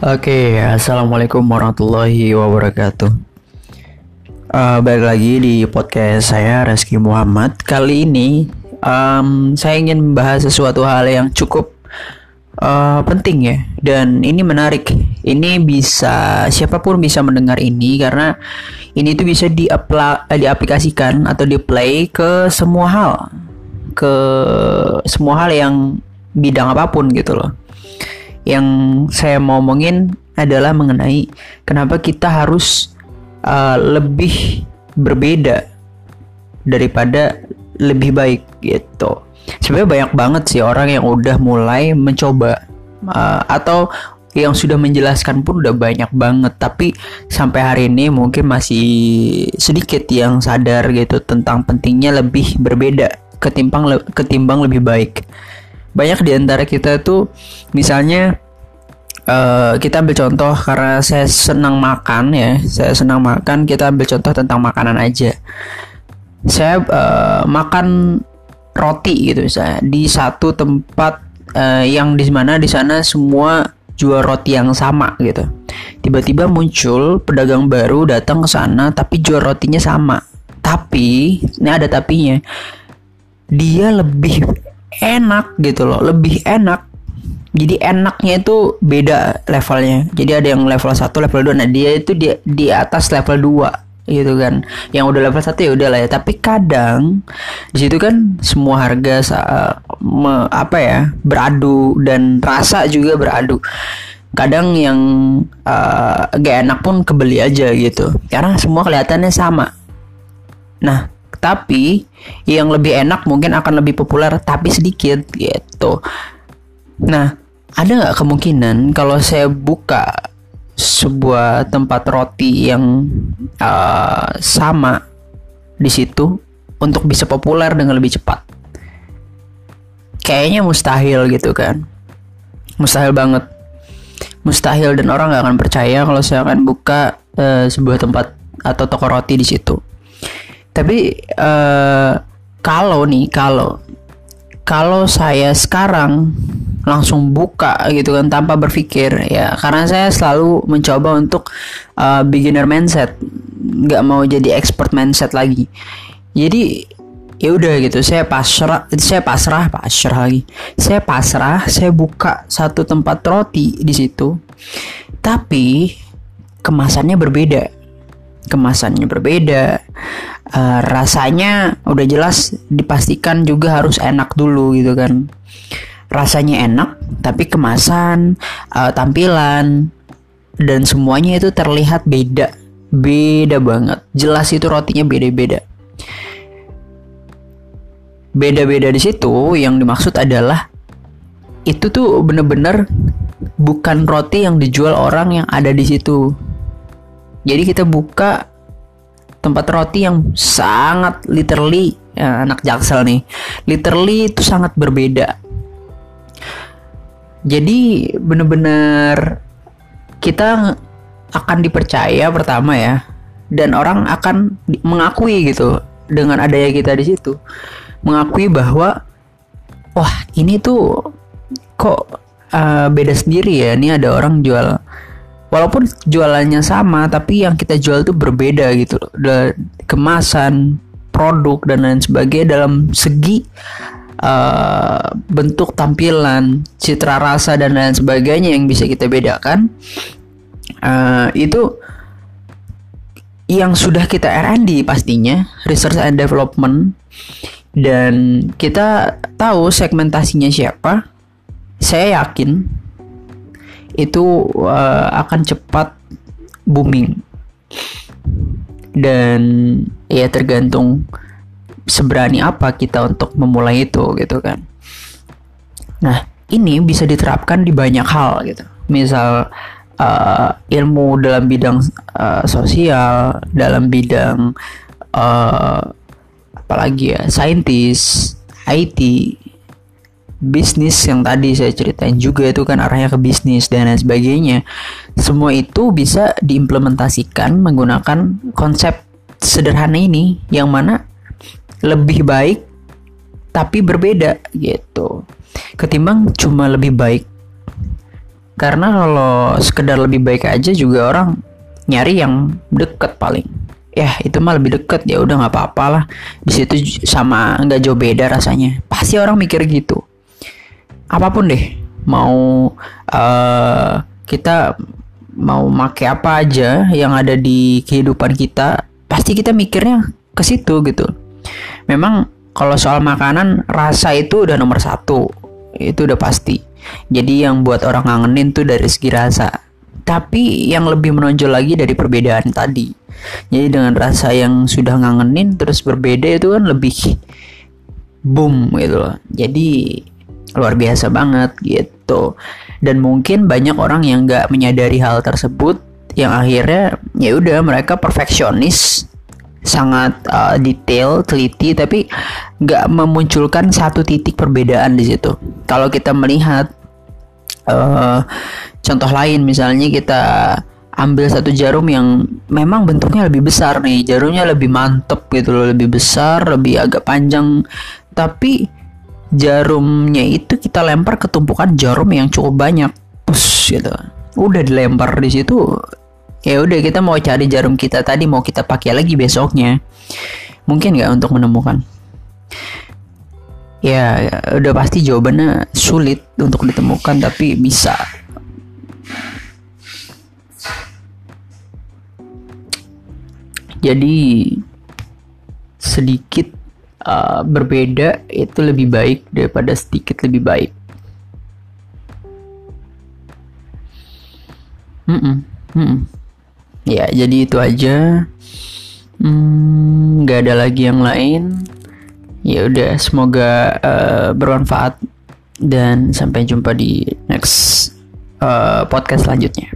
Oke, assalamualaikum warahmatullahi wabarakatuh. Uh, balik lagi di podcast saya Reski Muhammad. Kali ini um, saya ingin membahas sesuatu hal yang cukup uh, penting ya, dan ini menarik. Ini bisa siapa pun bisa mendengar ini karena ini tuh bisa diapla diaplikasikan atau di-play ke semua hal, ke semua hal yang bidang apa pun gitu loh yang saya mau omongin adalah mengenai kenapa kita harus uh, lebih berbeda daripada lebih baik gitu. Sebenarnya banyak banget sih orang yang udah mulai mencoba uh, atau yang sudah menjelaskan pun udah banyak banget tapi sampai hari ini mungkin masih sedikit yang sadar gitu tentang pentingnya lebih berbeda ketimbang ketimbang lebih baik banyak di antara kita tuh misalnya uh, kita ambil contoh karena saya senang makan ya saya senang makan kita ambil contoh tentang makanan aja. Saya uh, makan roti gitu misalnya di satu tempat uh, yang di mana di sana semua jual roti yang sama gitu. Tiba-tiba muncul pedagang baru datang ke sana tapi jual rotinya sama. Tapi ini ada tapinya dia lebih enak gitu loh lebih enak. Jadi enaknya itu beda levelnya. Jadi ada yang level 1 level 2 nah dia itu di, di atas level 2 gitu kan. Yang udah level 1 ya udah lah ya. Tapi kadang di situ kan semua harga me, apa ya beradu dan rasa juga beradu. Kadang yang uh, gak enak pun kebeli aja gitu. Karena semua kelihatannya sama. Nah tapi yang lebih enak mungkin akan lebih populer tapi sedikit gitu. Nah, ada nggak kemungkinan kalau saya buka sebuah tempat roti yang uh, sama di situ untuk bisa populer dengan lebih cepat? Kayaknya mustahil gitu kan. Mustahil banget. Mustahil dan orang nggak akan percaya kalau saya akan buka uh, sebuah tempat atau toko roti di situ tapi uh, kalau nih kalau kalau saya sekarang langsung buka gitu kan tanpa berpikir ya karena saya selalu mencoba untuk uh, beginner mindset nggak mau jadi expert mindset lagi. Jadi ya udah gitu saya pasrah saya pasrah pasrah lagi. Saya pasrah saya buka satu tempat roti di situ. Tapi kemasannya berbeda. Kemasannya berbeda uh, rasanya udah jelas dipastikan juga harus enak dulu gitu kan. Rasanya enak tapi kemasan uh, tampilan dan semuanya itu terlihat beda. Beda banget. Jelas itu rotinya beda-beda. Beda-beda di situ yang dimaksud adalah itu tuh bener-bener bukan roti yang dijual orang yang ada di situ. Jadi kita buka tempat roti yang sangat literally ya, anak jaksel nih. Literally itu sangat berbeda. Jadi bener-bener kita akan dipercaya pertama ya dan orang akan mengakui gitu dengan adanya kita di situ. Mengakui bahwa wah ini tuh kok uh, beda sendiri ya. Ini ada orang jual walaupun jualannya sama tapi yang kita jual tuh berbeda gitu. Loh kemasan produk dan lain sebagainya dalam segi uh, bentuk tampilan citra rasa dan lain sebagainya yang bisa kita bedakan. Uh, itu yang sudah kita R&D pastinya research and development. Dan kita tahu segmentasinya siapa. Saya yakin itu uh, akan cepat booming. Dan ya tergantung seberani apa kita untuk memulai itu gitu kan. Nah ini bisa diterapkan di banyak hal gitu. Misal uh, ilmu dalam bidang uh, sosial dalam bidang uh, apalagi ya saintis IT bisnis yang tadi saya ceritain juga itu kan arahnya ke bisnis dan lain sebagainya. Semua itu bisa diimplementasikan menggunakan konsep sederhana ini yang mana lebih baik tapi berbeda gitu. Ketimbang cuma lebih baik. Karena kalau sekedar lebih baik aja juga orang nyari yang deket paling. Ya itu mah lebih deket. Ya udah nggak apa-apa lah. Di situ sama nggak jauh beda rasanya. Pasti orang mikir gitu apa pun deh. Mau uh, kita mau make apa aja yang ada di kehidupan kita pasti kita mikirnya ke situ gitu. Memang kalau soal makanan rasa itu udah nomor satu. Itu udah pasti. Jadi yang buat orang ngangenin tuh dari segi rasa. Tapi yang lebih menonjol lagi dari perbedaan tadi. Jadi dengan rasa yang sudah ngangenin terus berbeda itu kan lebih boom gitu loh. Jadi luar biasa banget gitu. Dan mungkin banyak orang yang nggak menyadari hal tersebut yang akhirnya ya udah mereka perfeksionis sangat uh, detail teliti tapi nggak memunculkan satu titik perbedaan di situ. Kalau kita melihat uh, contoh lain misalnya kita ambil satu jarum yang memang bentuknya lebih besar nih jarumnya lebih mantep gitu loh lebih besar lebih agak panjang tapi jarumnya itu kita lempar ke tumpukan jarum yang cukup banyak. Push, gitu. Udah dilempar di situ ya udah kita mau cari jarum kita tadi mau kita pakai lagi besoknya. Mungkin nggak untuk menemukan. Ya udah pasti jawabannya sulit untuk ditemukan tapi bisa. Jadi sedikit uh, berbeda itu lebih baik daripada sedikit lebih baik mm -mm, mm -mm. ya jadi itu aja hmm, nggak hmm, ada lagi yang lain ya udah semoga uh, bermanfaat dan sampai jumpa di next uh, podcast selanjutnya.